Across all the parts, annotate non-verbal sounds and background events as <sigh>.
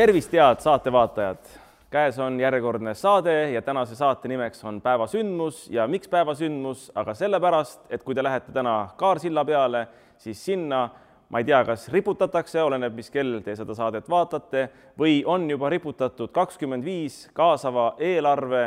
tervist, head saatevaatajad! käes on järjekordne saade ja tänase saate nimeks on päevasündmus. Ja miks päevasündmus, aga sellepärast, et kui te lähete täna Kaarsilla peale, siis sinna ma ei tea, kas riputatakse, oleneb, mis kell te seda saadet vaatate või on juba riputatud kakskümmend viis kaasava eelarve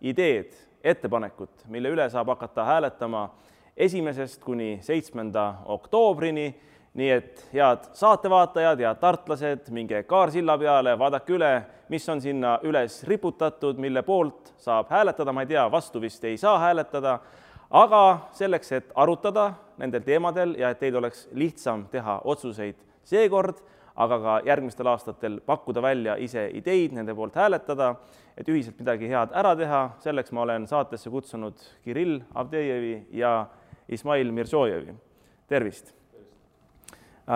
ideed, ettepanekut, mille üle saab hakata hääletama esimesest kuni seitsmenda oktoobrini nii et head saatevaatajad, head tartlased, minge Kaarsilla peale, vaadake üle, mis on sinna üles riputatud, mille poolt saab hääletada, ma ei tea, vastu vist ei saa hääletada, aga selleks, et arutada nendel teemadel ja et teil oleks lihtsam teha otsuseid seekord, aga ka järgmistel aastatel pakkuda välja ise ideid, nende poolt hääletada, et ühiselt midagi head ära teha, selleks ma olen saatesse kutsunud Kirill Avdejevi ja Ismail Mirzojevi. tervist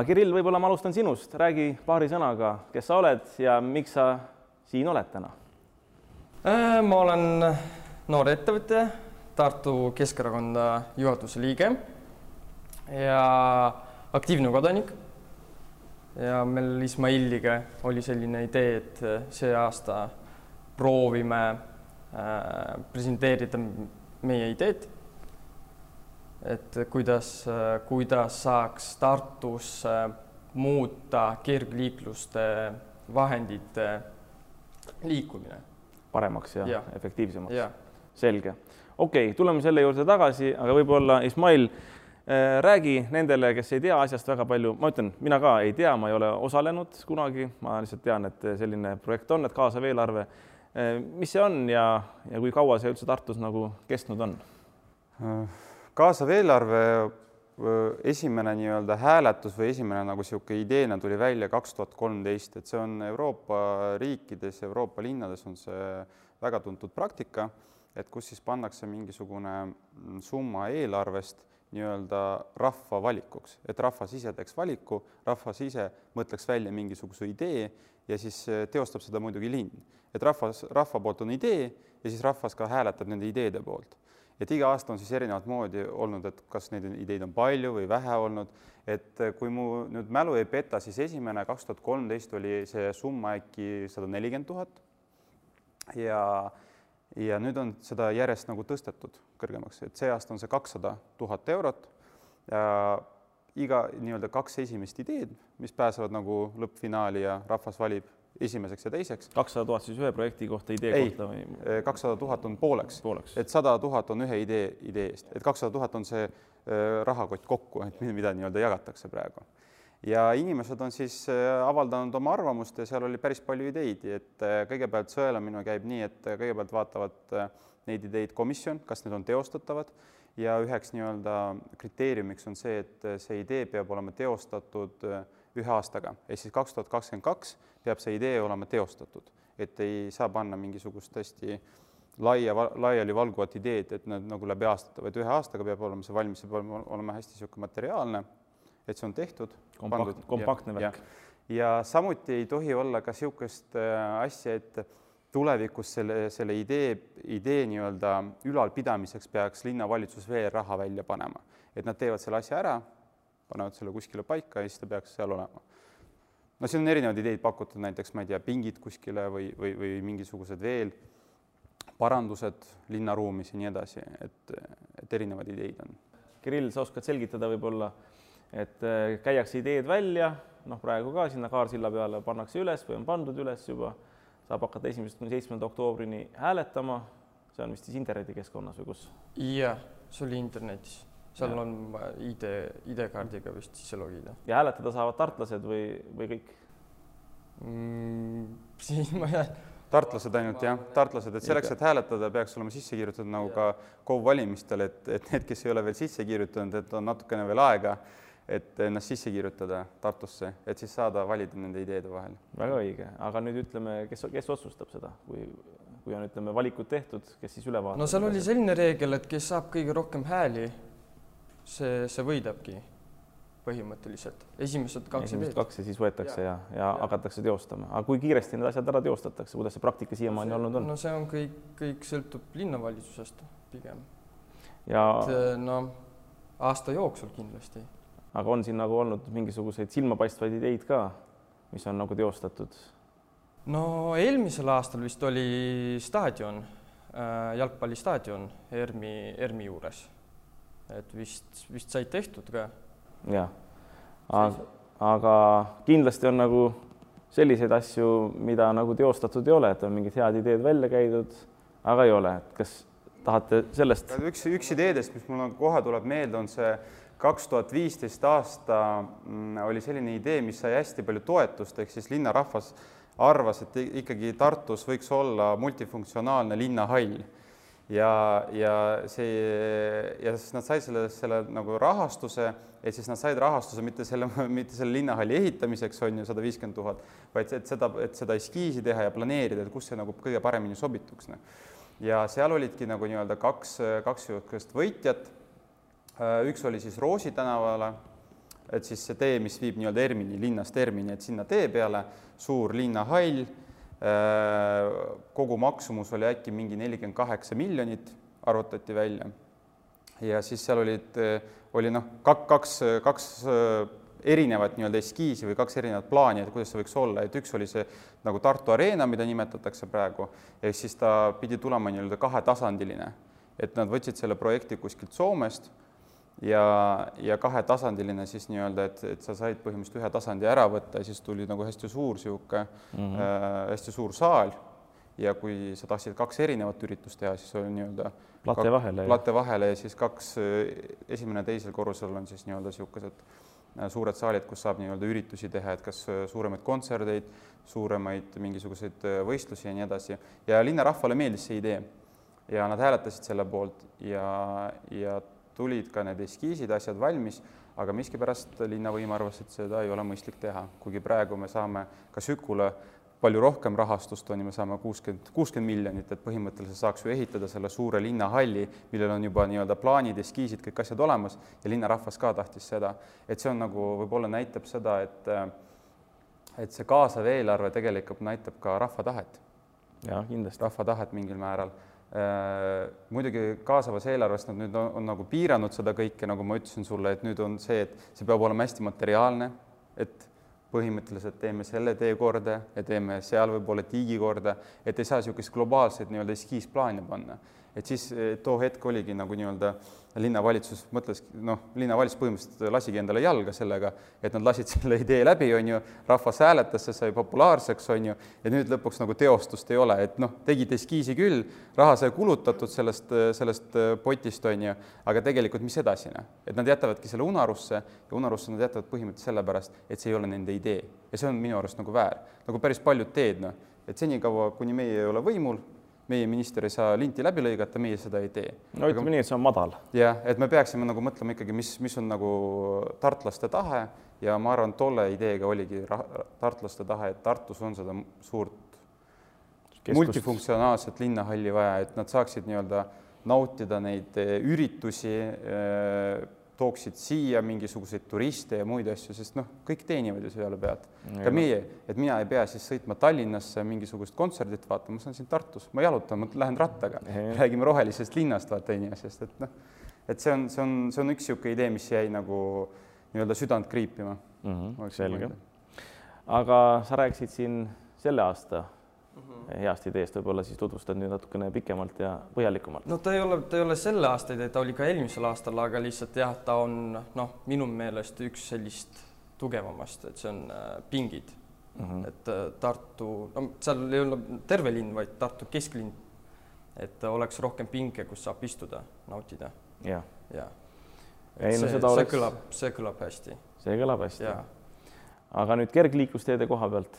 Kirill, võib-olla ma alustan sinust, räägi paari sõnaga, kes sa oled ja miks sa siin oled täna? Äh, ma olen noor ettevõtja, Tartu Keskerakonna juhatuse liige ja aktiivne kodanik. ja meil Ismailiga oli selline idee, et see aasta proovime äh, presenteerida meie ideed et kuidas, kuidas saaks Tartus äh, muuta kergliikluste vahendite liikumine paremaks ja, ja. efektiivsemaks. selge, okei okay,, tuleme selle juurde tagasi, aga võib-olla Ismail äh, räägi nendele, kes ei tea asjast väga palju, ma ütlen, mina ka ei tea, ma ei ole osalenud kunagi, ma lihtsalt tean, et selline projekt on, et kaasav eelarve. Äh, mis see on ja, ja kui kaua see üldse Tartus nagu kestnud on? Kaasav eelarve esimene nii-öelda hääletus või esimene nagu niisugune ideena tuli välja kaks tuhat kolmteist, et see on Euroopa riikides, Euroopa linnades on see väga tuntud praktika, et kus siis pannakse mingisugune mm, summa eelarvest nii-öelda rahva valikuks, et rahvas ise teeks valiku, rahvas ise mõtleks välja mingisuguse idee ja siis teostab seda muidugi linn. et rahvas, rahva poolt on idee ja siis rahvas ka hääletab nende ideede poolt et iga aasta on siis erinevat moodi olnud, et kas neid ideid on palju või vähe olnud, et kui mu nüüd mälu ei peta, siis esimene kaks tuhat kolmteist oli see summa äkki sada nelikümmend tuhat. Ja, ja nüüd on seda järjest nagu tõstetud kõrgemaks, et see aasta on see kakssada tuhat eurot. Iga nii-öelda kaks esimest ideed, mis pääsevad nagu lõppfinaali ja rahvas valib esimeseks ja teiseks. kakssada tuhat siis ühe projekti kohta, idee ei, kohta või? Eh, kakssada tuhat on pooleks, pooleks., et sada tuhat on ühe idee, idee eest, et kakssada tuhat on see äh, rahakott kokku, <laughs> et mida nii-öelda jagatakse praegu. ja inimesed on siis äh, avaldanud oma arvamust ja seal oli päris palju ideid, et kõigepealt sõelamine käib nii, et kõigepealt vaatavad neid ideid komisjon, kas need on teostatavad ja üheks nii-öelda kriteeriumiks on see, et see idee peab olema teostatud ühe aastaga, ehk siis kaks tuhat kakskümmend kaks peab see idee olema teostatud, et ei saa panna mingisugust hästi laia, laialivalguvat ideed, et nad nagu läbi aastate, vaid ühe aastaga peab olema see valmis, see peab olema hästi niisugune materiaalne, et see on tehtud. kompakt, kompaktne värk. ja samuti ei tohi olla ka niisugust äh, asja, et tulevikus selle, selle idee, idee nii-öelda ülalpidamiseks peaks linnavalitsus veel raha välja panema, et nad teevad selle asja ära panevad selle kuskile paika ja siis ta peaks seal olema. No siin on erinevaid ideid pakutud, näiteks ma ei tea, pingid kuskile või, või, või mingisugused veel parandused linnaruumis ja nii edasi, et, et erinevaid ideid on. Kirill, sa oskad selgitada võib-olla, et äh, käiakse ideed välja, noh, praegu ka sinna Kaarsilla peale pannakse üles või on pandud üles juba, saab hakata esimesest kuni seitsmenda oktoobrini hääletama, see on vist siis internetikeskkonnas või kus? jah, see oli internetis seal ja. on ID, ID-kaardiga vist sisse logida. ja hääletada saavad tartlased või, või kõik mm,? <laughs> siin ma jään. tartlased ainult jah, tartlased, et selleks, et hääletada, peaks olema sisse kirjutatud nagu ka KOV valimistel, et, et need, kes ei ole veel sisse kirjutanud, et on natukene veel aega, et ennast sisse kirjutada Tartusse, et siis saada valida nende ideede vahel. väga õige, aga nüüd ütleme, kes, kes otsustab seda, kui, kui on, ütleme, valikud tehtud, kes siis üle vaatab? no seal oli selline reegel, et kes saab kõige rohkem hääli see, see võidabki põhimõtteliselt. esimesed kaks esimesed kaks ja siis võetakse ja, ja, ja hakatakse teostama, aga kui kiiresti need asjad ära teostatakse, kuidas see praktika siiamaani olnud on? no see on kõik, kõik sõltub linnavalitsusest pigem. ja et äh, noh, aasta jooksul kindlasti. aga on siin nagu olnud mingisuguseid silmapaistvaid ideid ka, mis on nagu teostatud? no eelmisel aastal vist oli staadion, jalgpallistaadion ERMi, ERMi juures. Et vist, vist said tehtud ka. jah, aga kindlasti on nagu selliseid asju, mida nagu teostatud ei ole, et on mingid head ideed välja käidud, aga ei ole, et kas tahate sellest? üks, üks ideedest, mis mul nagu kohe tuleb meelde, on see kaks tuhat viisteist aasta mm, oli selline idee, mis sai hästi palju toetust, ehk siis linnarahvas arvas, et ikkagi Tartus võiks olla multifunktsionaalne linnahall ja, ja see ja siis nad said selle, selle nagu rahastuse, et siis nad said rahastuse mitte selle, <laughs> mitte selle linnahalli ehitamiseks on ju sada viiskümmend tuhat, vaid et seda, et seda eskiisi teha ja planeerida, et kus see nagu kõige paremini sobituks. noh. ja seal olidki nagu nii-öelda kaks, kaks niisugust võitjat. üks oli siis Roosi tänavale et siis see tee, mis viib nii-öelda Ermini linnast Ermini, et sinna tee peale suur linnahall, kogu maksumus oli äkki mingi nelikümmend kaheksa miljonit, arvutati välja. ja siis seal olid, äh, oli noh, kaks, kaks äh, erinevat nii-öelda eskiisi või kaks erinevat plaani, et kuidas see võiks olla, et üks oli see nagu Tartu Arena, mida nimetatakse praegu, ehk siis ta pidi tulema nii-öelda kahetasandiline, et nad võtsid selle projekti kuskilt Soomest ja, ja kahetasandiline siis nii-öelda, et, et sa said põhimõtteliselt ühe tasandi ära võtta ja siis tuli nagu hästi suur niisugune mm -hmm. äh, hästi suur saal. Ja kui sa tahtsid kaks erinevat üritust teha, siis oli nii-öelda plate vahele, plate vahele ja siis kaks, esimene, teisel korrusel on siis nii-öelda niisugused äh, suured saalid, kus saab nii-öelda üritusi teha, et kas äh, suuremaid kontserdeid, suuremaid mingisuguseid äh, võistlusi ja nii edasi. Ja linnarahvale meeldis see idee. Ja nad hääletasid selle poolt ja, ja tulid ka need eskiisid, asjad valmis, aga miskipärast linnavõim arvas, et seda ei ole mõistlik teha, kuigi praegu me saame ka Sükule palju rohkem rahastust on ju, me saame kuuskümmend, kuuskümmend miljonit, et põhimõtteliselt saaks ju ehitada selle suure linnahalli, millel on juba nii-öelda plaanid, eskiisid, kõik asjad olemas ja linnarahvas ka tahtis seda. et see on nagu, võib-olla näitab seda, et et see kaasav eelarve tegelikult näitab ka rahva tahet. jah, kindlasti. rahva tahet mingil määral muidugi kaasavas eelarves nad nüüd on, on nagu piiranud seda kõike, nagu ma ütlesin sulle, et nüüd on see, et see peab olema hästi materiaalne, et põhimõtteliselt teeme selle tee korda ja teeme seal võib-olla tiigi korda, et ei saa niisugust globaalset nii-öelda eskiisplaani panna. Et siis too hetk oligi nagu nii-öelda linnavalitsus mõtles, noh, linnavalitsus põhimõtteliselt lasigi endale jalga sellega, et nad lasid <laughs> selle idee läbi, on ju, rahvas hääletas, see sai populaarseks, on ju, ja nüüd lõpuks nagu teostust ei ole, et noh, tegid eskiisi küll, raha sai kulutatud sellest, sellest potist, on ju, aga tegelikult mis edasi, noh, et nad jätavadki selle unarusse ja unarusse nad jätavad põhimõtteliselt sellepärast, et see ei ole nende idee. Ja see on minu arust nagu väär, nagu päris paljud teed, noh, et senikaua, kuni meie ei ole võimul, meie minister ei saa linti läbi lõigata, meie seda ei tee. no ütleme nii, et see on madal. jah, et me peaksime nagu mõtlema ikkagi, mis, mis on nagu tartlaste tahe ja ma arvan, tolle ideega oligi tartlaste tahe, et Tartus on seda suurt Keskust. multifunktsionaalset linnahalli vaja, et nad saaksid nii-öelda nautida neid eh, üritusi eh, tooksid siia mingisuguseid turiste ja muid asju, sest noh, kõik teenivad ju selle pealt. ka meie, et mina ei pea siis sõitma Tallinnasse mingisugust kontserdit vaatama, ma saan siin Tartus, ma jalutan, ma lähen rattaga, räägime rohelisest linnast, vaata inimesest, et noh, et see on, see on, see on üks niisugune idee, mis jäi nagu nii-öelda südant kriipima mm. -hmm, selge. aga sa rääkisid siin selle aasta. Heast ideest, võib-olla siis tutvustad nüüd natukene pikemalt ja põhjalikumalt. no ta ei ole, ta ei ole selle aasta idee, ta oli ka eelmisel aastal, aga lihtsalt jah, ta on noh, minu meelest üks sellist tugevamast, et see on äh, pingid mm. -hmm. et äh, Tartu, no seal ei ole terve linn, vaid Tartu kesklinn. et oleks rohkem pinge, kus saab istuda, nautida. jah ja. ja.. ei no see, seda oleks. see kõlab, see kõlab hästi. see kõlab hästi. aga nüüd kergliiklusteede koha pealt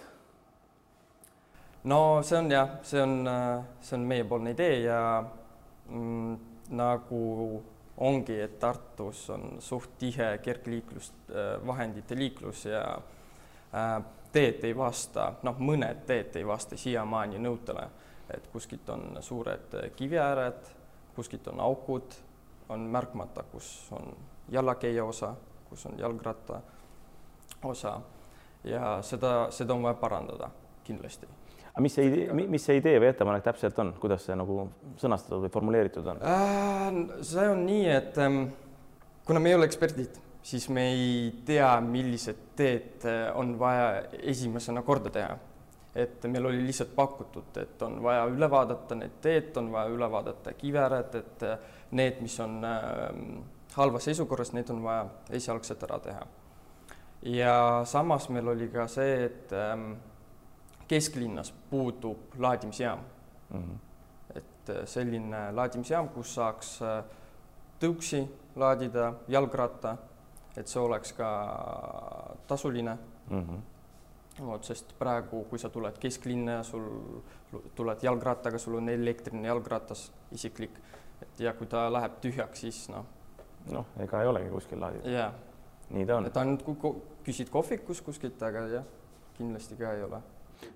no see on jah, see on, see on meiepoolne idee ja mm, nagu ongi, et Tartus on suht tihe kergliiklusvahendite liiklus ja äh, teed ei vasta, noh, mõned teed ei vasta siiamaani nõutele, et kuskilt on suured kiviääred, kuskilt on augud, on märkmata, kus on jalakäija osa, kus on jalgratta osa. Ja seda, seda on vaja parandada kindlasti aga mis see idee, mis see idee või ettepanek täpselt on, kuidas see nagu sõnastatud või formuleeritud on äh,? see on nii, et ähm, kuna me ei ole eksperdid, siis me ei tea, millised teed äh, on vaja esimesena korda teha. et meil oli lihtsalt pakutud, et on vaja üle vaadata need teed, on vaja üle vaadata kivered, et äh, need, mis on äh, halvas seisukorras, need on vaja esialgselt ära teha. ja samas meil oli ka see, et ähm, kesklinnas puudub laadimisjaam mm. -hmm. et äh, selline laadimisjaam, kus saaks äh, tõuksi laadida, jalgratta, et see oleks ka tasuline mm. -hmm vot, sest praegu, kui sa tuled kesklinna ja sul tuled jalgrattaga, sul on elektriline jalgratas, isiklik, et ja kui ta läheb tühjaks, siis noh. noh, ega ei olegi kuskil laadida. jaa. nii ta on. et ainult kui küsid kohvikus kuskilt, aga jah, kindlasti ka ei ole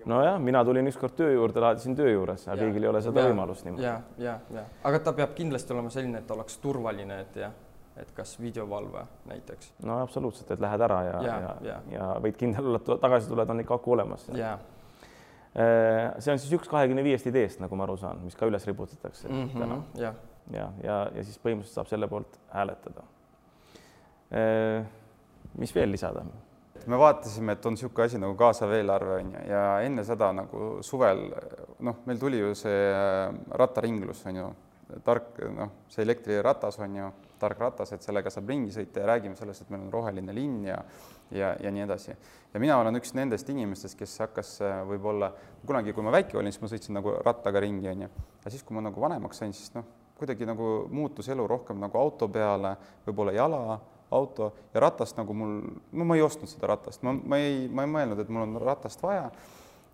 nojah, mina tulin ükskord töö juurde, laadisin töö juures, aga kõigil ei ole seda ja, võimalust niimoodi. ja, ja, ja aga ta peab kindlasti olema selline, et oleks turvaline, et jah, et kas videovalve näiteks. no absoluutselt, et lähed ära ja, ja, ja, ja, ja võid kindel olla, et tagasi tuled, on ikka aku olemas. Äh, see on siis üks kahekümne viiest ideest, nagu ma aru saan, mis ka üles riputatakse mm -hmm, täna. ja, ja, ja, ja siis põhimõtteliselt saab selle poolt hääletada. Äh, mis veel lisada? Me vaatasime, et on niisugune asi nagu kaasav eelarve on ju, ja enne seda nagu suvel noh, meil tuli ju see äh, rattaringlus on ju, tark noh, see elektriratas on ju, tark ratas, et sellega saab ringi sõita ja räägime sellest, et meil on roheline linn ja ja, ja nii edasi. ja mina olen üks nendest inimestest, kes hakkas äh, võib-olla kunagi, kui ma väike olin, siis ma sõitsin nagu rattaga ringi, on ju, aga siis, kui ma nagu vanemaks sain, siis noh, kuidagi nagu muutus elu rohkem nagu auto peale, võib-olla jala auto ja ratast nagu mul, no ma ei ostnud seda ratast, ma, ma ei, ma ei mõelnud, et mul on ratast vaja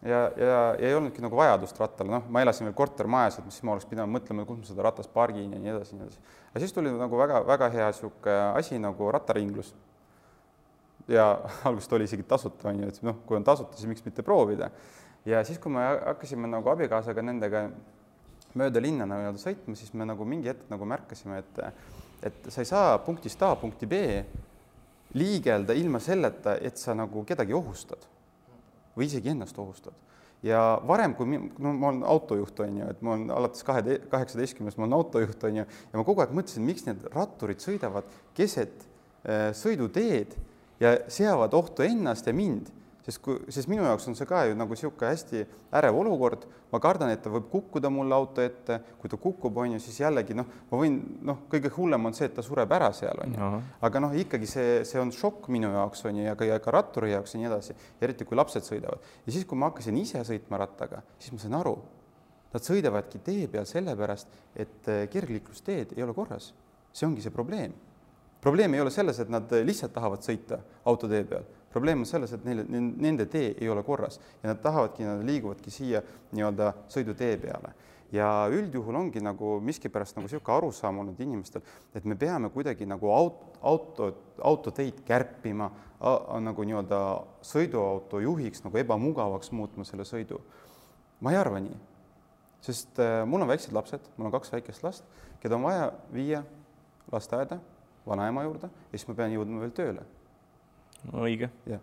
ja, ja, ja ei olnudki nagu vajadust rattale, noh, ma elasin veel kortermajas, et siis ma oleks pidanud mõtlema, kus ma seda ratast pargin ja nii edasi, nii edasi. aga siis tuli nagu väga-väga hea niisugune asi nagu rattaringlus. ja <laughs> alguses ta oli isegi tasuta, on ju, et noh, kui on tasuta, siis miks mitte proovida. ja siis, kui me hakkasime nagu abikaasaga nendega mööda linna nii-öelda sõitma, siis me nagu mingi hetk nagu märkasime, et et sa ei saa punktist A punkti B liigelda ilma selleta, et sa nagu kedagi ohustad või isegi ennast ohustad. ja varem, kui no ma olen autojuht, on ju, et ma olen alates kahe, kaheksateistkümnest, ma olen autojuht, on ju, ja ma kogu aeg mõtlesin, miks need ratturid sõidavad keset äh, sõiduteed ja seavad ohtu ennast ja mind sest kui, sest minu jaoks on see ka ju nagu niisugune hästi ärev olukord, ma kardan, et ta võib kukkuda mulle auto ette, kui ta kukub, on ju, siis jällegi noh, ma võin noh, kõige hullem on see, et ta sureb ära seal on ju, aga noh, ikkagi see, see on šokk minu jaoks on ju ja ka, ja ka ratturi jaoks ja nii edasi, eriti kui lapsed sõidavad. ja siis, kui ma hakkasin ise sõitma rattaga, siis ma sain aru, nad sõidavadki tee peal sellepärast, et eh, kergliiklusteed ei ole korras. see ongi see probleem. probleem ei ole selles, et nad lihtsalt tahavad sõita autotee peal probleem on selles, et neil, nende tee ei ole korras ja nad tahavadki, nad liiguvadki siia nii-öelda sõidutee peale ja üldjuhul ongi nagu miskipärast nagu niisugune arusaam olnud inimestel, et me peame kuidagi nagu aut-, auto, autoteid kärpima, nagu nii-öelda sõiduauto juhiks nagu ebamugavaks muutma selle sõidu. ma ei arva nii, sest äh, mul on väiksed lapsed, mul on kaks väikest last, keda on vaja viia lasteaeda, vanaema juurde ja siis ma pean jõudma veel tööle õige. jah.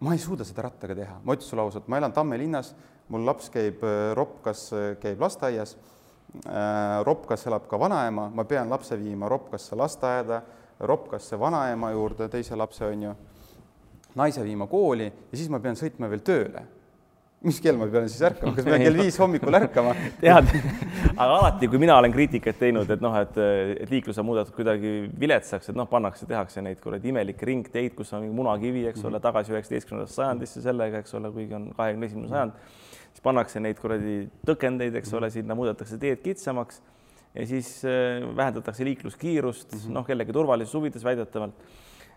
ma ei suuda seda rattaga teha, ma ütlen sulle ausalt, ma elan Tamme linnas, mul laps käib äh, Ropkas, äh, käib lasteaias. Äh, Ropkas elab ka vanaema, ma pean lapse viima Ropkasse lasteaeda, Ropkasse vanaema juurde, teise lapse on ju, naise viima kooli ja siis ma pean sõitma veel tööle mis kell ma pean siis ärkama, kas ma pean <laughs> kell viis hommikul ärkama? tead, aga alati, kui mina olen kriitikat teinud, et noh, et, et liiklus on muudetud kuidagi viletsaks, et noh, pannakse, tehakse neid kuradi imelikke ringteid, kus on mingi munakivi, eks ole, tagasi üheksateistkümnendasse sajandisse sellega, eks ole, kuigi on kahekümne esimene sajand, siis pannakse neid kuradi tõkendeid, eks ole, sinna muudetakse teed kitsamaks ja siis äh, vähendatakse liikluskiirust mm -hmm., noh, kellegi turvalisuse huvides väidetavalt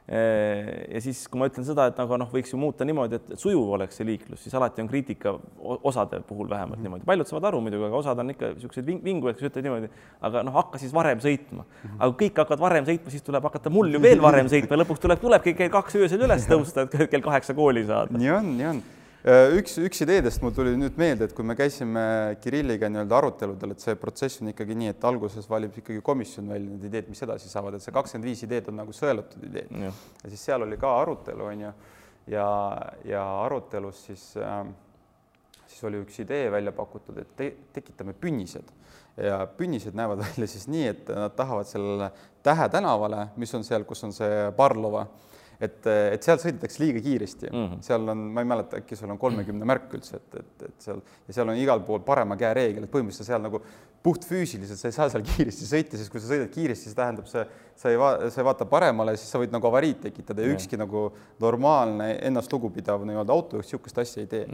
ja siis, kui ma ütlen seda, et nagu noh, võiks ju muuta niimoodi, et sujuv oleks see liiklus, siis alati on kriitika osade puhul vähemalt mm -hmm. niimoodi, paljud saavad aru muidugi, aga osad on ikka niisugused ving vingujad, kes ütlevad niimoodi, aga noh, hakka siis varem sõitma mm. -hmm. aga kõik hakkavad varem sõitma, siis tuleb hakata mul ju veel varem sõitma lõpuks tuleb, tulebki kell kaks öösel üles tõusta, et kell kaheksa kooli saada. nii on, nii on Äh, üks, üks ideedest mul tuli nüüd meelde, et kui me käisime Kirilliga nii-öelda aruteludel, et see protsess on ikkagi nii, et alguses valib ikkagi komisjon välja need ideed, mis edasi saavad, et see kakskümmend viis ideed on nagu sõelutud ideed. ja siis seal oli ka arutelu, on ju, ja, ja arutelus siis äh, siis oli üks idee välja pakutud, et te tekitame pünnised. Ja pünnised näevad välja siis nii, et nad tahavad sellele Tähe tänavale, mis on seal, kus on see Barlova et, et seal sõidetakse liiga kiiresti. Mm, -hmm. seal on, ma ei mäleta, äkki seal on kolmekümne märk üldse, et, et, et seal ja seal on igal pool parema käe reegel, et põhimõtteliselt seal nagu puhtfüüsiliselt sa ei saa seal <laughs> kiiresti sõita, siis kui sa sõidad kiiresti, siis tähendab see, sa ei va-, sa ei vaata paremale, siis sa võid nagu avariid tekitada ja ükski nagu normaalne ennast lugupidav nii-öelda autojuht niisugust asja ei tee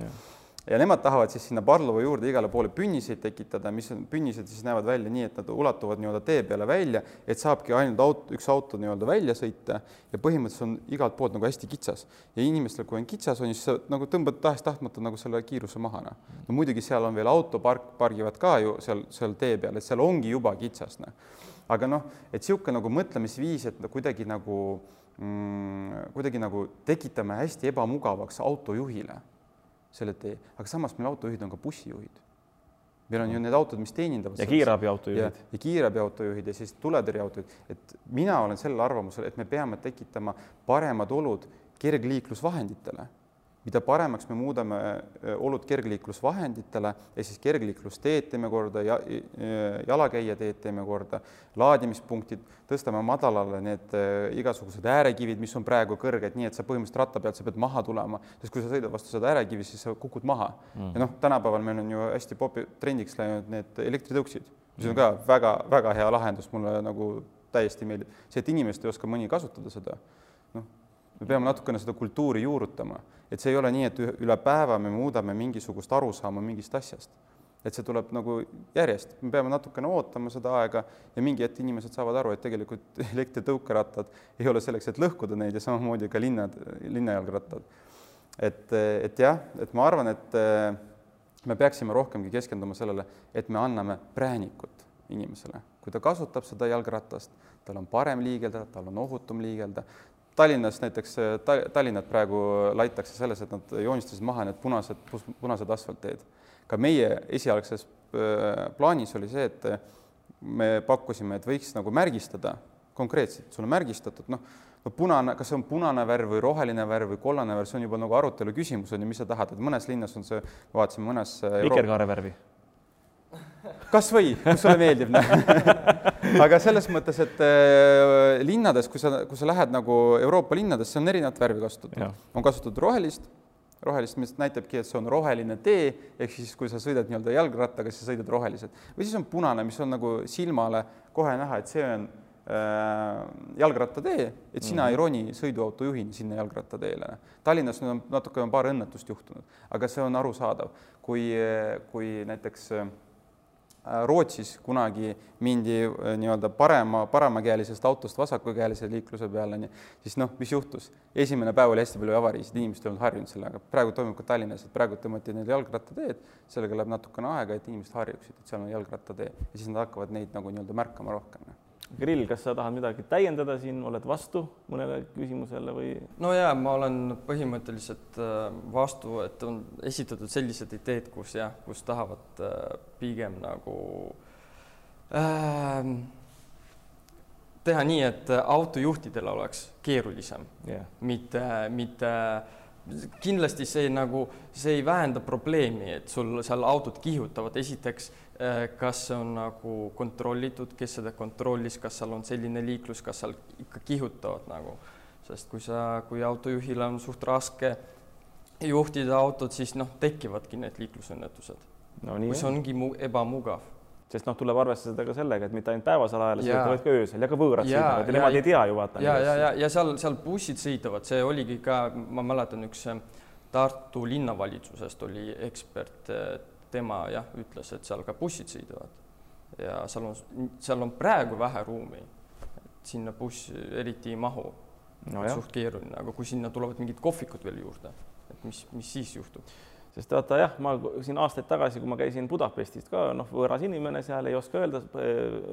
ja nemad tahavad siis sinna Barlova juurde igale poole pünniseid tekitada, mis on, pünnised siis näevad välja nii, et nad ulatuvad nii-öelda tee peale välja, et saabki ainult auto, üks auto nii-öelda välja sõita ja põhimõtteliselt on igalt poolt nagu hästi kitsas. ja inimestel, kui on kitsas, on siis sa nagu tõmbad tahes-tahtmata nagu selle kiiruse maha, noh. no muidugi seal on veel autopark, pargivad ka ju seal, seal tee peal, et seal ongi juba kitsas, noh. aga noh, et niisugune nagu mõtlemisviis, et kuidagi nagu mm, kuidagi nagu tekitame hästi ebamugavaks autojuhile selle tee, aga samas meil autojuhid on ka bussijuhid. meil on ju need autod, mis teenindavad. ja kiirabiautojuhid. ja kiirabiautojuhid ja siis tuletõrjeautojuhid, et mina olen sellel arvamusel, et me peame tekitama paremad olud kergliiklusvahenditele mida paremaks me muudame olud kergliiklusvahenditele ja siis kergliiklusteed teeme korda ja jalakäijateed teeme korda, laadimispunktid, tõstame madalale need igasugused äärekivid, mis on praegu kõrged, nii et sa põhimõtteliselt ratta pealt sa pead maha tulema, sest kui sa sõidad vastu seda äärekivi, siis sa kukud maha. Mm.. ja noh, tänapäeval meil on ju hästi popi trendiks läinud need elektritõuksid, mis on ka väga-väga hea lahendus, mulle nagu täiesti meeldib. see, et inimesed ei oska mõni kasutada seda, noh me peame natukene seda kultuuri juurutama, et see ei ole nii, et üle päeva me muudame mingisugust arusaama mingist asjast. et see tuleb nagu järjest, me peame natukene ootama seda aega ja mingi hetk inimesed saavad aru, et tegelikult <laughs> elektritõukerattad ei ole selleks, et lõhkuda neid ja samamoodi ka linnad, linnajalgrattad. et, et jah, et ma arvan, et me peaksime rohkemgi keskenduma sellele, et me anname präänikut inimesele, kui ta kasutab seda jalgratast, tal on parem liigelda, tal on ohutum liigelda, Tallinnas näiteks ta,, Tallinnat praegu laitakse selles, et nad joonistasid maha need punased, punased asfaltteed. ka meie esialgses äh, plaanis oli see, et me pakkusime, et võiks nagu märgistada konkreetselt, sul on märgistatud, noh, no punane, kas see on punane värv või roheline värv või kollane värv, see on juba nagu arutelu küsimus on ju, mis sa tahad, et mõnes linnas on see, vaatasime mõnes vikerkaare värvi kas või, kus sulle meeldib <laughs> <laughs> aga selles mõttes, et äh, linnades, kui sa, kui sa lähed nagu Euroopa linnadesse, on erinevat värvi kasutatud. on kasutatud rohelist, rohelist, mis näitabki, et see on roheline tee, ehk siis kui sa sõidad nii-öelda jalgrattaga, siis sõidad roheliselt. või siis on punane, mis on nagu silmale kohe näha, et see on äh, jalgrattatee, et sina mm -hmm. ei roni sõiduautojuhina sinna jalgrattateele. Tallinnas nüüd on natuke on paar õnnetust juhtunud, aga see on arusaadav, kui, kui näiteks Äh, Rootsis kunagi mindi äh, nii-öelda parema, paremakäelisest autost vasakukäelise liikluse peale, siis noh, mis juhtus? esimene päev oli hästi palju avariisid, inimesed ei olnud harjunud sellega, praegu toimub ka Tallinnas, et praegu tõmmati need jalgrattateed, sellega läheb natukene aega, et inimesed harjuksid, et seal on jalgrattatee. Ja siis nad hakkavad neid nagu nii-öelda märkama rohkem Grill, kas sa tahad midagi täiendada siin, oled vastu mõnele küsimusele või? no jaa, ma olen põhimõtteliselt äh, vastu, et on esitatud sellised ideed, kus jah, kus tahavad äh, pigem nagu äh, teha nii, et autojuhtidel oleks keerulisem yeah., mitte, mitte kindlasti see nagu, see ei vähenda probleemi, et sul seal autod kihutavad, esiteks Äh, kas see on nagu kontrollitud, kes seda kontrollis, kas seal on selline liiklus, kas seal ikka kihutavad nagu, sest kui sa, kui autojuhil on suht raske juhtida autot, siis noh, tekivadki need liiklusõnnetused. No,, on. ongi mu ebamugav sest noh, tuleb arvestada ka sellega, et mitte ainult päevasel ajal vaid ka öösel ja ka võõrad sõidavad ja nemad ei tea ju vaata. ja, ja, ja, ja seal, seal bussid sõidavad, see oligi ka, ma mäletan, üks Tartu linnavalitsusest oli ekspert tema jah, ütles, et seal ka bussid sõidavad ja seal on, seal on praegu vähe ruumi, et sinna buss eriti ei mahu no. suht keeruline, aga kui sinna tulevad mingid kohvikud veel juurde, et mis, mis siis juhtub? Sest vaata jah, ma siin aastaid tagasi, kui ma käisin Budapestist ka noh, võõras inimene seal ei oska öelda,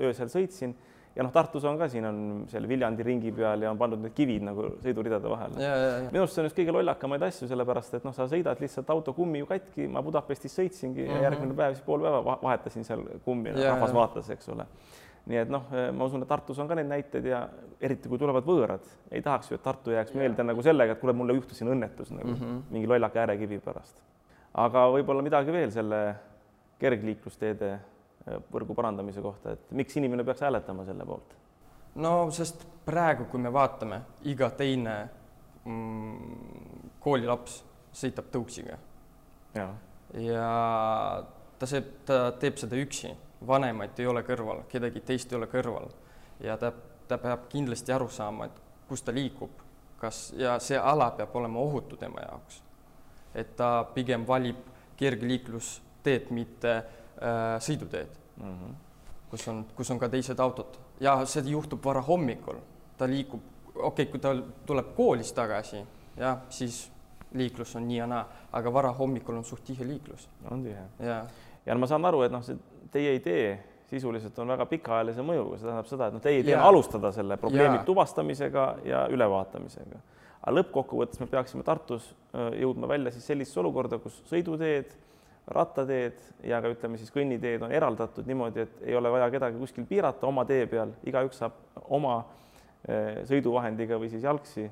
öösel sõitsin ja noh, Tartus on ka, siin on seal Viljandi ringi peal ja on pandud need kivid nagu sõiduridade vahele. minu arust see on üks kõige lollakamaid asju, sellepärast et noh, sa sõidad lihtsalt auto kummi ju katki, ma Budapestis sõitsingi mm -hmm. ja mhm. järgmine päev siis pool päeva vahetasin seal kummi, rahvas vaatas, eks ole nii et noh, ma usun, et Tartus on ka neid näiteid ja eriti kui tulevad võõrad, ei tahaks ju, et Tartu jääks meelde nagu sellega, et kuule, mulle juhtus siin õnnetus nagu mm -hmm. mingi lollaka äärekivi pärast aga võib-olla midagi veel selle kergliiklusteede äh, võrgu parandamise kohta, et miks inimene peaks hääletama selle poolt? no sest praegu, kui me vaatame, iga teine mm, koolilaps sõidab tõuksiga. ja ta see, ta teeb seda üksi, vanemaid ei ole kõrval, kedagi teist ei ole kõrval ja ta, ta peab kindlasti aru saama, et kus ta liigub, kas ja see ala peab olema ohutu tema jaoks. Et ta pigem valib kergliiklusteed, mitte äh, sõiduteed mm, -hmm. kus on, kus on ka teised autod ja see juhtub varahommikul, ta liigub, okei okay,, kui ta tuleb koolist tagasi, jah, siis liiklus on nii ja naa, aga varahommikul on suht tihe liiklus. on tihe. ja, ja ma saan aru, et noh, see teie idee sisuliselt on väga pikaajalise mõjuga, see tähendab seda, et noh, teie idee on alustada selle probleemi ja. tuvastamisega ja ülevaatamisega. Aga lõppkokkuvõttes me peaksime Tartus äh, jõudma välja siis sellisesse olukorda, kus sõiduteed, rattateed ja ka ütleme siis kõnniteed on eraldatud niimoodi, et ei ole vaja kedagi kuskil piirata oma tee peal, igaüks saab oma äh, sõiduvahendiga või siis jalgsi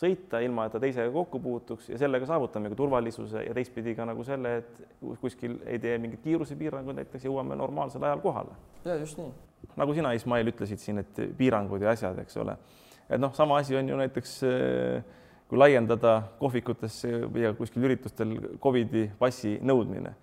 sõita, ilma et ta teisega kokku puutuks ja sellega saavutamegi turvalisuse ja teistpidi ka nagu selle, et kuskil ei tee mingit kiirusepiiranguid, näiteks jõuame normaalsel ajal kohale. ja just nii. nagu sina, Ismail, ütlesid siin, et piirangud ja asjad, eks ole. Et noh, sama asi on ju näiteks kui laiendada kohvikutesse ja kuskil üritustel Covidi passi nõudmine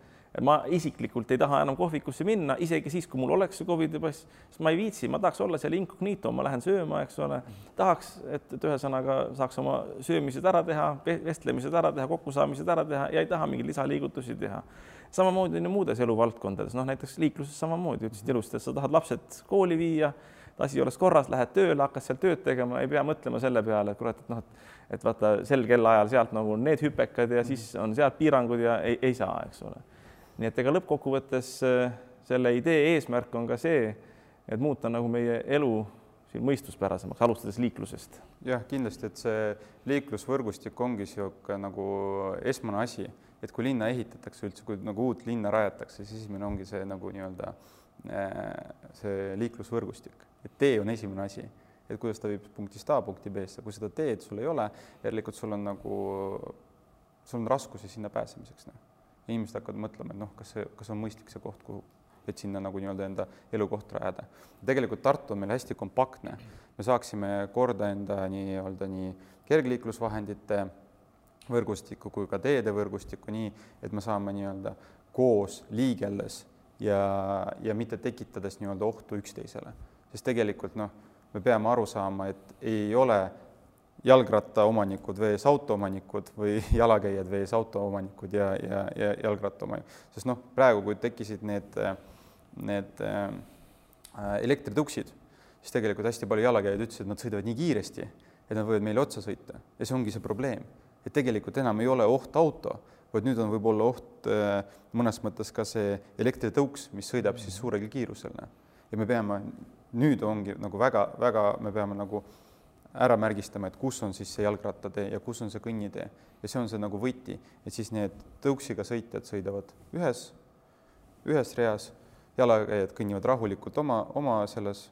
ma isiklikult ei taha enam kohvikusse minna, isegi siis, kui mul oleks see Covidi pass, sest ma ei viitsi, ma tahaks olla seal incognito, ma lähen sööma, eks ole, tahaks, et, et ühesõnaga saaks oma söömised ära teha, vestlemised ära teha, kokkusaamised ära teha ja ei taha mingeid lisaliigutusi teha. samamoodi on ju muudes eluvaldkondades, noh näiteks liikluses samamoodi, ütlesid ilusti, et sa tahad lapsed kooli viia, asi oleks korras, lähed tööle, hakkad seal tööd tegema, ei pea mõtlema selle peale, et kurat, et noh, et et vaata sel kellaajal sealt nagu need hüpekad ja siis on sealt piirangud ja ei, ei saa, eks ole nii et ega lõppkokkuvõttes äh, selle idee eesmärk on ka see, et muuta nagu meie elu siin mõistuspärasemaks, alustades liiklusest. jah, kindlasti, et see liiklusvõrgustik ongi niisugune nagu esmane asi, et kui linna ehitatakse üldse, kui nagu uut linna rajatakse, siis esimene ongi see nagu nii-öelda see liiklusvõrgustik, et tee on esimene asi, et kuidas ta viib punktist A punkti B-sse, kui seda teed sul ei ole, järelikult sul on nagu, sul on raskusi sinna pääsemiseks, noh. Inimesed hakkavad mõtlema, et noh, kas see, kas on mõistlik see koht, kuhu, et sinna nagu nii-öelda enda elukoht rajada. tegelikult Tartu on meil hästi kompaktne, me saaksime korda enda nii-öelda nii kergliiklusvahendite võrgustikku kui ka teede võrgustikku nii, et me saame nii-öelda koos liigeldes ja, ja mitte tekitades nii-öelda ohtu üksteisele, sest tegelikult noh, me peame aru saama, et ei ole jalgrattaomanikud vees autoomanikud või <laughs> jalakäijad vees autoomanikud ja, ja, ja jalgrattaomanikud, sest noh, praegu, kui tekkisid need, need äh, elektritõuksid, siis tegelikult hästi palju jalakäijaid ütlesid, et nad sõidavad nii kiiresti, et nad võivad meile otsa sõita. Ja see ongi see probleem, et tegelikult enam ei ole oht auto, vaid nüüd on võib-olla oht äh, mõnes mõttes ka see elektritõuks, mis sõidab siis suurel kiirusel. ja me peame, nüüd ongi nagu väga-väga, me peame nagu ära märgistama, et kus on siis see jalgrattatee ja kus on see kõnnitee ja see on see nagu võti, et siis need tõuksiga sõitjad sõidavad ühes, ühes reas, jalakäijad kõnnivad rahulikult oma, oma selles,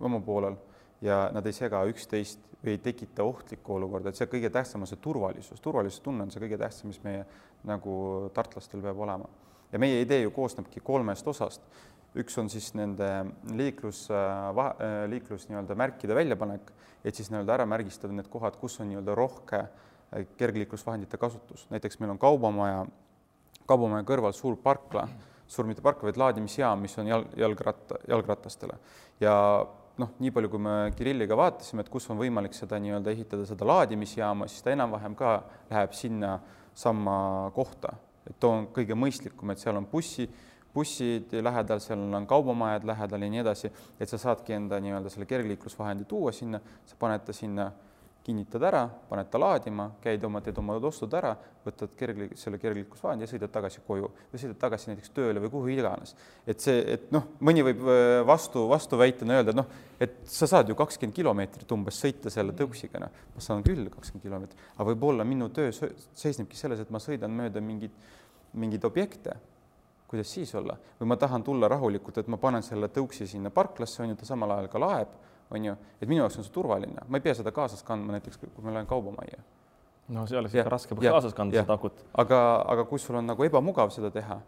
oma poolel ja nad ei sega üksteist või ei tekita ohtlikku olukorda, et see kõige tähtsam on see turvalisus, turvalisuse tunne on see kõige tähtsam, mis meie nagu tartlastel peab olema. ja meie idee ju koosnebki kolmest osast. Üks on siis nende liiklus, liiklus nii-öelda märkide väljapanek, et siis nii-öelda ära märgistada need kohad, kus on nii-öelda rohke äh, kergliiklusvahendite kasutus, näiteks meil on kaubamaja, kaubamaja kõrval suur parkla, suur mitte parkla, vaid laadimisjaam, mis on jalg, jalgratta, jalgratastele. Ja noh, nii palju, kui me Kirilliga vaatasime, et kus on võimalik seda nii-öelda ehitada, seda laadimisjaama, siis ta enam-vähem ka läheb sinna samma kohta, et too on kõige mõistlikum, et seal on bussi bussid lähedal, seal on kaubamajad lähedal ja nii edasi, et sa saadki enda nii-öelda selle kergliiklusvahendi tuua sinna, sa paned ta sinna, kinnitad ära, paned ta laadima, käid oma, teed oma ostud ära, võtad kergli-, selle kergliiklusvahendi ja sõidad tagasi koju või sõidad tagasi näiteks tööle või kuhu iganes. et see, et noh, mõni võib äh, vastu, vastuväitena öelda, et noh, et sa saad ju kakskümmend kilomeetrit umbes sõita selle tõuksiga, noh, ma saan küll kakskümmend kilomeetrit, aga võib-olla minu töö seisnebki selles, et ma sõidan mööda mingeid, mingeid objekte. Kuidas siis olla, või ma tahan tulla rahulikult, et ma panen selle tõuksi sinna parklasse, on ju, ta samal ajal ka laeb, on ju, et minu jaoks on see turvaline, ma ei pea seda kaasas kandma näiteks, kui ma lähen kaubamajja. no see oleks ikka raske kaasas kanda jah. seda akut. aga, aga kui sul on nagu ebamugav seda teha,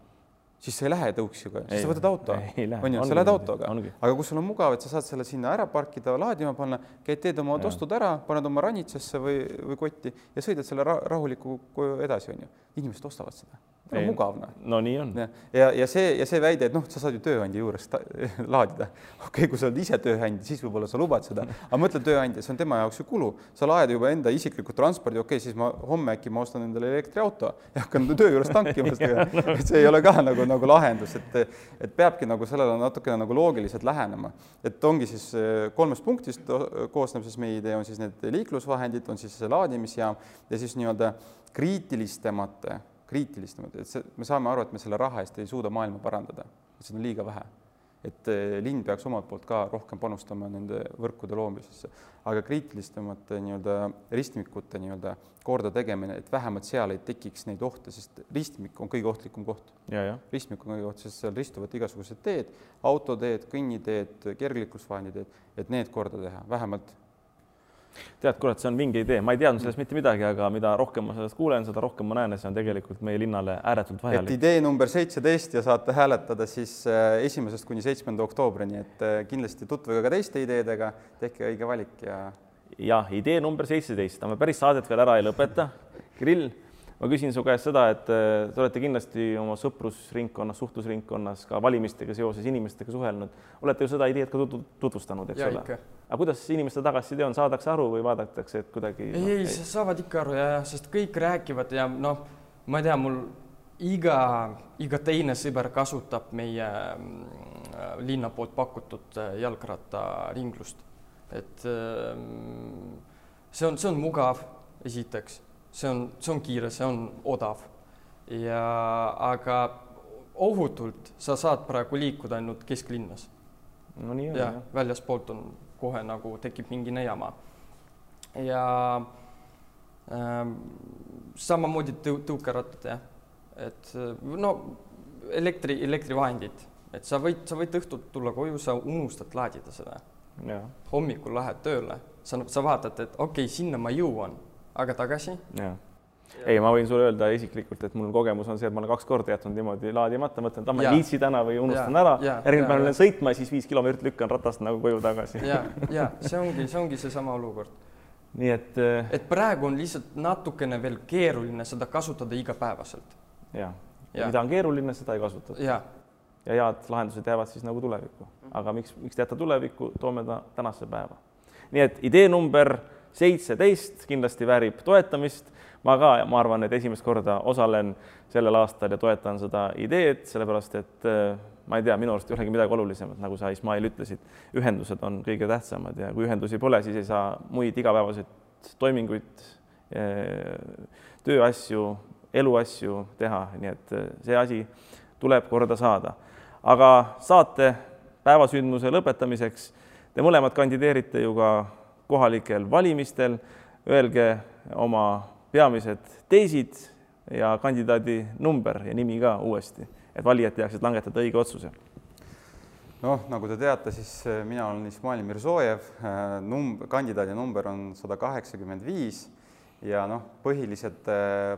siis sa ei lähe tõuksiga, siis sa võtad auto, on ju, sa lähed autoga aga kui sul on mugav, et sa saad selle sinna ära parkida, laadima panna, käid, teed oma Jah. tostud ära, paned oma ranitsasse või, või kotti ja sõidad selle ra rahuliku koju edasi, on ju. inimesed ostavad seda, Ei. mugav noh no nii on. ja, ja, ja see ja see väide, et noh, sa saad ju tööandja juures <laughs> laadida. okei okay,, kui sa oled ise tööandja, siis võib-olla sa lubad seda, <laughs> aga mõtle tööandja, see on tema jaoks ju kulu, sa laed juba enda isikliku transpordi, okei okay,, siis ma homme äkki ma ostan endale elektriauto ja hakkan töö juures tankima <laughs> seda, see ei ole ka nagu, nagu lahendus, et et peabki nagu sellele natukene nagu loogiliselt lähenema, et ongi siis eh, kolmest punktist koosneb siis meie idee, on siis need liiklusvahendid, on siis see laadimisjaam ja siis nii-öelda kriitilisemate kriitilistemad, et see, me saame aru, et me selle raha eest ei suuda maailma parandada, et seda on liiga vähe. et eh, linn peaks omalt poolt ka rohkem panustama nende võrkude loomisesse, aga kriitilisemate nii-öelda ristmikute nii-öelda korda tegemine, et vähemalt seal ei tekiks neid ohte, sest ristmik on kõige ohtlikum koht. ristmik on kõige oht, sest seal ristuvad igasugused teed, autoteed, kõnniteed, kergliiklusvahenditeed, et need korda teha, vähemalt tead, kurat, see on vinge idee, ma ei teadnud sellest mitte midagi, aga mida rohkem ma sellest kuulen, seda rohkem ma näen, et see on tegelikult meie linnale ääretult et vajalik. idee number seitseteist ja saate hääletada siis äh, esimesest kuni seitsmenda oktoobrini, et äh, kindlasti tutvuge ka teiste ideedega, tehke õige valik ja jah, idee number seitseteist, aga me päris saadet veel ära ei lõpeta. Grill, ma küsin su käest seda, et äh, te olete kindlasti oma sõprusringkonnas, suhtlusringkonnas ka valimistega seoses inimestega suhelnud, olete ju seda ideed ka tutvu- tutvustanud, eks ja ole? aga kuidas inimeste tagasiside on, saadakse aru või vaadatakse, et kuidagi ei, ei, saavad ikka aru ja, sest kõik räägivad ja noh, ma ei tea, mul iga, iga teine sõber kasutab meie mm, linna poolt pakutud äh, jalgrattaringlust. et ähm, see on, see on mugav, esiteks, see on, see on kiire, see on odav. Ja aga ohutult sa saad praegu liikuda ainult kesklinnas. No nii on ja jah. väljaspoolt on kohe nagu tekib mingi nõiamaa. ja ähm, samamoodi tõu-, tõukerattad jah, et äh, no elektri, elektrivahendid, et sa võid, sa võid õhtul tulla koju, sa unustad laadida seda, hommikul lähed tööle, sa, sa vaatad, et okei okay,, sinna ma jõuan, aga tagasi? Ja ei, ma võin sulle öelda isiklikult, et mul kogemus on see, et ma olen kaks korda jätnud niimoodi laadimata, mõtlen, et ah, ma ei viitsi täna või unustan Jaa, ära, järgmine päev lähen sõitma ja siis viis kilomeetrit lükkan ratast nagu koju tagasi. ja, ja see ongi, see ongi seesama olukord, nii et eh, et praegu on lihtsalt natukene veel keeruline seda kasutada igapäevaselt. Jah, Jaa. mida on keeruline, seda ei kasutata ja ja head lahendused jäävad siis nagu tulevikku, aga miks, miks jätta tulevikku, toome ta tänasesse päeva. nii et idee number seitseteist kindlasti väärib toetamist. ma ka, ma arvan, et esimest korda osalen sellel aastal ja toetan seda ideed, sellepärast et eh, ma ei tea, minu arust ei olegi midagi olulisemat, nagu sa, Ismail, ütlesid. ühendused on kõige tähtsamad ja kui ühendusi pole, siis ei saa muid igapäevaseid toiminguid, tööasju, eluasju teha, nii et eh, see asi tuleb korda saada. aga saate päevasündmuse lõpetamiseks te mõlemad kandideerite ju ka kohalikel valimistel. Öelge oma peamised teesid ja kandidaadi number ja nimi ka uuesti, et valijad teaksid langetada õige otsuse. noh, nagu te teate, siis äh, mina olen Ismail Mirzojev, numb-, kandidaadi number on sada kaheksakümmend viis ja noh, põhiliselt,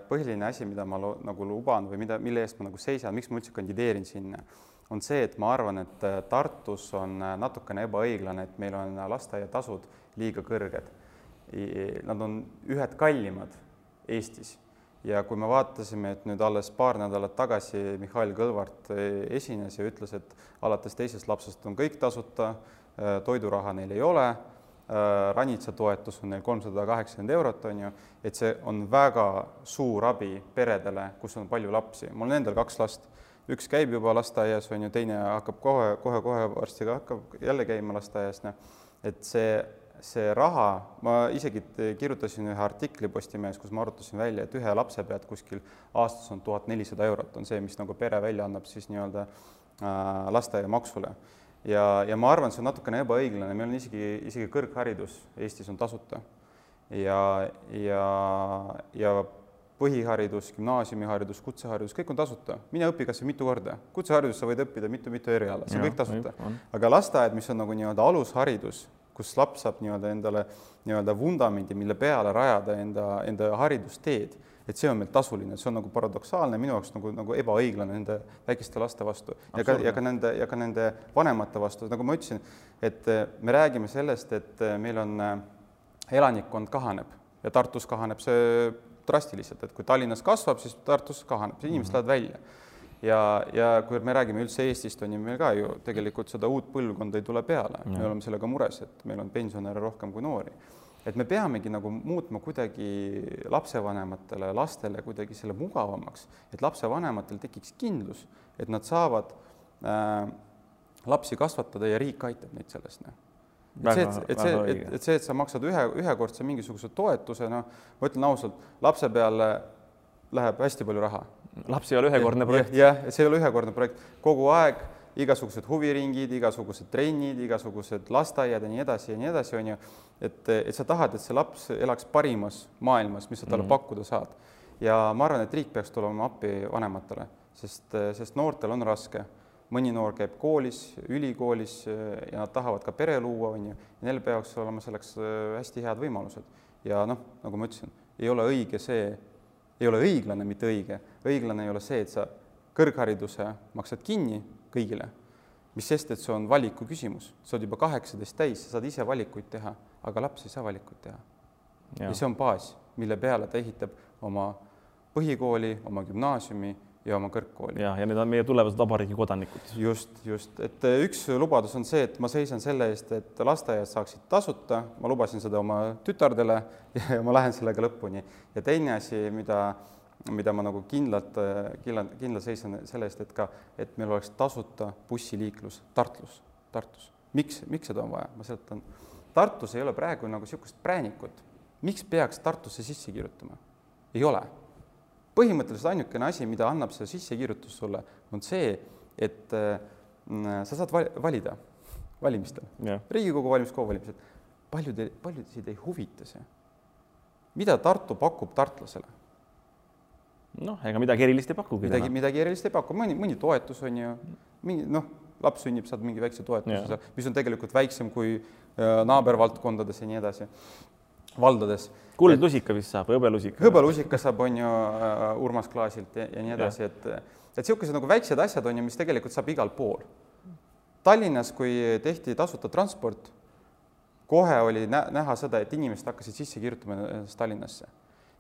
põhiline asi, mida ma lo, nagu luban või mida, mille eest ma nagu seisan, miks ma üldse kandideerin sinna, on see, et ma arvan, et äh, Tartus on äh, natukene ebaõiglane, et meil on lasteaiatasud liiga kõrged. Nad on ühed kallimad Eestis. Ja kui me vaatasime, et nüüd alles paar nädalat tagasi Mihhail Kõlvart eh, esines ja ütles, et alates teisest lapsest on kõik tasuta, toiduraha neil ei ole, ranitsa toetus on neil kolmsada kaheksakümmend eurot, on ju, et see on väga suur abi peredele, kus on palju lapsi, mul on endal kaks last, üks käib juba lasteaias, on ju, teine hakkab kohe, kohe-kohe varsti ka hakkab jälle käima lasteaias, noh, et see see raha, ma isegi kirjutasin ühe artikli Postimehes, kus ma arvutasin välja, et ühe lapse pealt kuskil aastas on tuhat nelisada eurot, on see, mis nagu pere välja annab siis nii-öelda äh, lasteaiamaksule. ja, ja ma arvan, see on natukene ebaõiglane, meil on isegi, isegi kõrgharidus Eestis on tasuta. ja, ja, ja põhiharidus, gümnaasiumiharidus, kutseharidus, kõik on tasuta. mine õpi kas või mitu korda. kutsehariduses sa võid õppida mitu-mitu eriala, see on kõik tasuta. aga lasteaed, mis on nagu nii-öelda alusharidus, kus laps saab nii-öelda endale nii-öelda vundamendi, mille peale rajada enda, enda haridusteed, et see on meil tasuline, see on nagu paradoksaalne, minu jaoks nagu, nagu ebaõiglane nende väikeste laste vastu. Ja ka, ja ka nende, ja ka nende vanemate vastu, nagu ma ütlesin, et eh, me räägime sellest, et eh, meil on eh, elanikkond kahaneb ja Tartus kahaneb see drastiliselt, et kui Tallinnas kasvab, siis Tartus kahaneb, inimesed mm -hmm. lähevad välja ja, ja kui me räägime üldse Eestist, on ju meil ka ju tegelikult seda uut põlvkonda ei tule peale, me oleme sellega mures, et meil on pensionäre rohkem kui noori. et me peamegi nagu muutma kuidagi lapsevanematele, lastele kuidagi selle mugavamaks, et lapsevanematel tekiks kindlus, et nad saavad äh, lapsi kasvatada ja riik aitab neid selles, noh. Et see, et, et see, et, et see, et sa maksad ühe, ühekordse mingisuguse toetuse, noh, ma ütlen ausalt, lapse peale läheb hästi palju raha laps ei ole ühekordne projekt. jah, see ei ole ühekordne projekt, kogu aeg igasugused huviringid, igasugused trennid, igasugused lasteaiad ja nii edasi ja nii edasi, on ju. et, et sa tahad, et see laps elaks parimas maailmas, mis sa talle mm -hmm. pakkuda saad. ja ma arvan, et riik peaks tulema appi vanematele, sest, sest noortel on raske. mõni noor käib koolis, ülikoolis ja nad tahavad ka pere luua, on ju, ja neil peaks olema selleks äh, hästi head võimalused. ja noh, nagu ma ütlesin, ei ole õige see ei ole õiglane, mitte õige. õiglane ei ole see, et sa kõrghariduse maksad kinni kõigile, mis sest, et see on valiku küsimus, sa oled juba kaheksateist täis, sa saad ise valikuid teha, aga laps ei saa valikuid teha. ja see on baas, mille peale ta ehitab oma põhikooli, oma gümnaasiumi ja oma kõrgkooli. ja, ja need on meie tulevased vabariigi kodanikud. just, just, et äh, üks lubadus on see, et ma seisan selle eest, et lasteaiad saaksid tasuta, ma lubasin seda oma tütardele <laughs> ja ma lähen sellega lõpuni. ja teine asi, mida, mida ma nagu kindlalt, äh, kindlalt, kindlalt seisan selle eest, et ka, et meil oleks tasuta bussiliiklus Tartlus, Tartus. miks, miks seda on vaja, ma seletan. Tartus ei ole praegu nagu niisugust präänikut. miks peaks Tartusse sisse kirjutama? ei ole põhimõtteliselt ainukene asi, mida annab see sissekirjutus sulle, on see, et äh, sa saad valida valimistel yeah., Riigikogu valimised, KOV valimised. paljud, paljusid ei huvita see. mida Tartu pakub tartlasele? noh, ega midagi erilist ei pakugi. midagi, midagi erilist ei paku, mõni, mõni toetus on ju, mingi noh, laps sünnib, saad mingi väikse toetuse mis on tegelikult väiksem kui äh, naabervaldkondades ja nii edasi valdades. kuldlusika vist saab, hõbelusika. hõbelusika saab, on ju uh, Urmas Klaasilt ja, ja nii edasi, et et niisugused nagu väiksed asjad on ju, mis tegelikult saab igal pool. Tallinnas, kui tehti tasuta transport, kohe oli nä näha seda, et inimesed hakkasid sisse kirjutama ennast Tallinnasse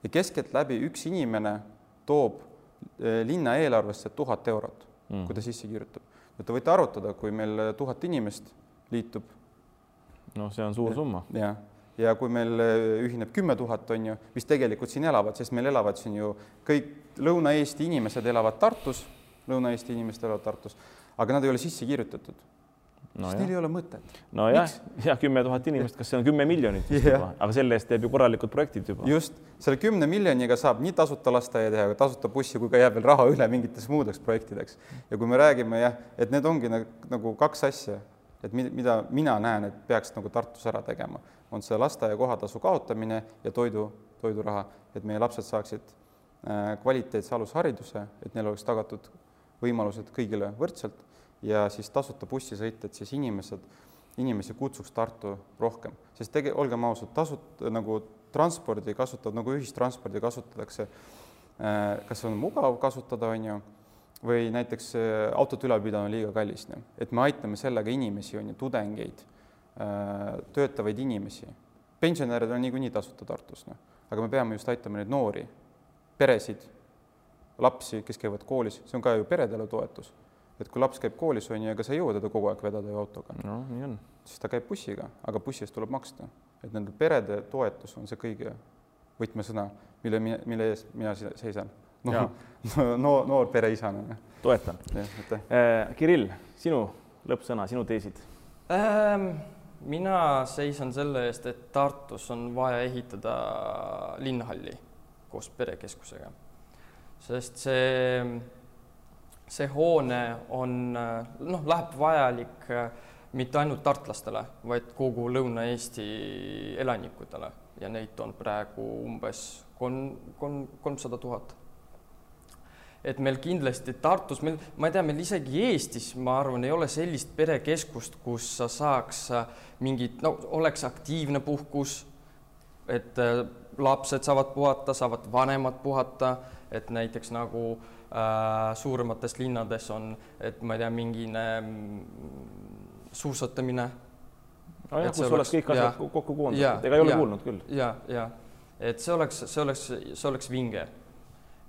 ja keskeltläbi üks inimene toob eh, linna eelarvesse tuhat eurot mm., kui ta sisse kirjutab. et te võite arvutada, kui meil tuhat inimest liitub. noh, see on suur summa. jah ja kui meil äh, ühineb kümme tuhat, on ju, mis tegelikult siin elavad, sest meil elavad siin ju kõik Lõuna-Eesti inimesed elavad Tartus, Lõuna-Eesti inimesed elavad Tartus, aga nad ei ole sisse kirjutatud no. sest neil ei ole mõtet. nojah, ja kümme tuhat inimest, kas see on kümme miljonit yeah. juba, aga selle eest teeb ju korralikud projektid juba. just, selle kümne miljoniga saab nii tasuta lasteaia teha, tasuta bussi, kui ka jääb veel raha üle mingiteks muudeks projektideks. ja kui me räägime jah, et need ongi nagu, nagu kaks asja, et mida mina näen, et peaks nagu Tartus ära tegema on see lasteaia kohatasu kaotamine ja toidu, toiduraha, et meie lapsed saaksid äh, kvaliteetse alushariduse, et neil oleks tagatud võimalused kõigile võrdselt ja siis tasuta bussisõit, et siis inimesed, inimesi kutsuks Tartu rohkem, sest tege-, olgem ausad, tasut-, nagu transpordi kasutavad, nagu ühistranspordi kasutatakse, äh, kas on mugav kasutada, on ju, või näiteks äh, autot ülal pidada on liiga kallis, noh, et me aitame sellega inimesi, on ju, tudengeid Äh, töötavaid inimesi. pensionärid on niikuinii tasuta Tartus, noh, aga me peame just aitama neid noori, peresid, lapsi, kes käivad koolis, see on ka ju peredele toetus. et kui laps käib koolis, on ju, ega sa ei jõua teda kogu aeg vedada ju autoga. no nii on. siis ta käib bussiga, aga bussi eest tuleb maksta. et nende perede toetus on see kõige võtmesõna, mille, mille eest mina seisan. Noh, <laughs> no noor pereisana. Toetan. Äh, Kirill, sinu lõppsõna, sinu teesid ähm,? mina seisan selle eest, et Tartus on vaja ehitada linnahalli koos perekeskusega, sest see, see hoone on noh, läheb vajalik mitte ainult tartlastele, vaid kogu Lõuna-Eesti elanikudele ja neid on praegu umbes kolm, kolm, kolmsada tuhat. Et meil kindlasti Tartus, meil, ma ei tea, meil isegi Eestis, ma arvan, ei ole sellist perekeskust, kus sa saaks äh, mingit, no oleks aktiivne puhkus, et äh, lapsed saavad puhata, saavad vanemad puhata, et näiteks nagu äh, suuremates linnades on, et ma ei tea, mingine mm, suusatamine nojah, kus oleks oleks- kõik asjad jaa. kokku koondatud, ega ei ole jaa. kuulnud küll. ja, ja et see oleks, see oleks, see oleks vinge.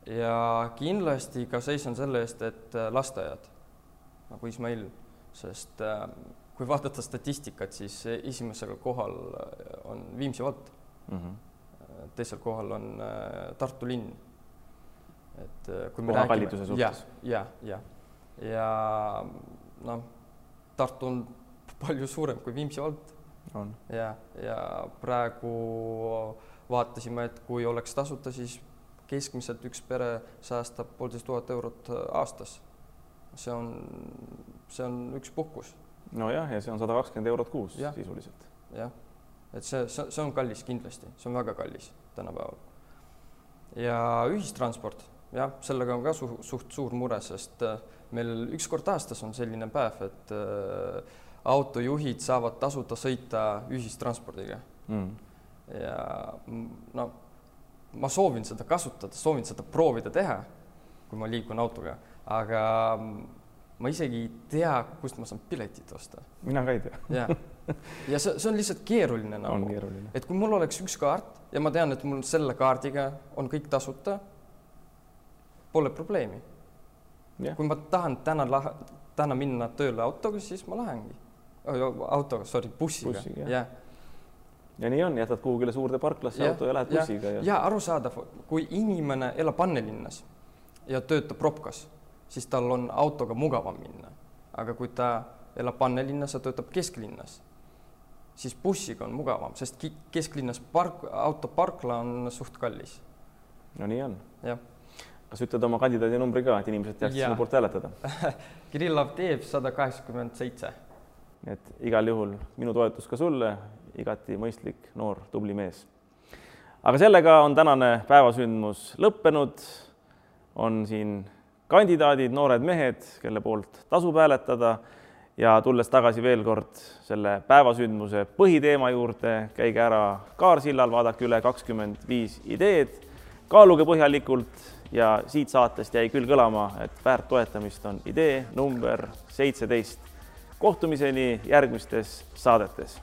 Ja kindlasti ka seisan selle eest, et äh, lasteaiad nagu Ismail, sest äh, kui vaadata statistikat, siis esimesel kohal äh, on Viimsi vald, Mm -hmm. teisel kohal on Tartu linn. et kui me Koha räägime, kalliduse ja, suhtes. ja, ja, ja noh, Tartu on palju suurem kui Viimsi vald on. ja, ja praegu vaatasime, et kui oleks tasuta, siis keskmiselt üks pere säästab poolteist tuhat eurot aastas. see on, see on üks puhkus, nojah, ja see on sada kakskümmend eurot kuus Jah. sisuliselt. jah. et see, see, on kallis kindlasti, see on väga kallis tänapäeval. ja ühistransport, jah, sellega on ka su suht suur mure, sest äh, meil üks kord aastas on selline päev, et äh, autojuhid saavad tasuta sõita ühistranspordiga Mm. ja m- no ma soovin seda kasutada, soovin seda proovida teha, kui ma liigun autoga, aga m- ma isegi ei tea, kust ma saan piletit osta. Mina ka ei tea, ja, ja see, see on lihtsalt keeruline on nagu, et kui mul oleks üks kaart ja ma tean, et mul selle kaardiga on kõik tasuta, pole probleemi. jah, kui ma tahan täna täna minna tööle autoga, siis ma lähengi. autoga, sorry, bussiga, jah. jah ja nii on, jätad kuhugile suurde parklasse auto ja lähed bussiga ja, ja arusaadav, kui inimene elab Annelinnas ja töötab Ropkas, siis tal on autoga mugavam minna. aga kui ta elab Annelinnas ja töötab kesklinnas, siis bussiga on mugavam, sest kesklinnas park, autoparkla on suht kallis. no nii on. jah, kas ütled oma kandidaadi numbri ka, et inimesed teaksid sinu poolt hääletada? <laughs> Kirillov teeb sada kaheksakümmend seitse. et igal juhul minu toetus ka sulle, igati mõistlik, noor, tubli mees. aga sellega on tänane päevasündmus lõppenud. on siin kandidaadid, noored mehed, kelle poolt tasub hääletada ja tulles tagasi veel kord selle päevasündmuse põhiteema juurde, käige ära Kaarsillal, vaadake üle kakskümmend viis ideed, kaaluge põhjalikult ja siit saatest jäi küll kõlama, et väärt toetamist on idee number seitseteist kohtumiseni järgmistes saadetes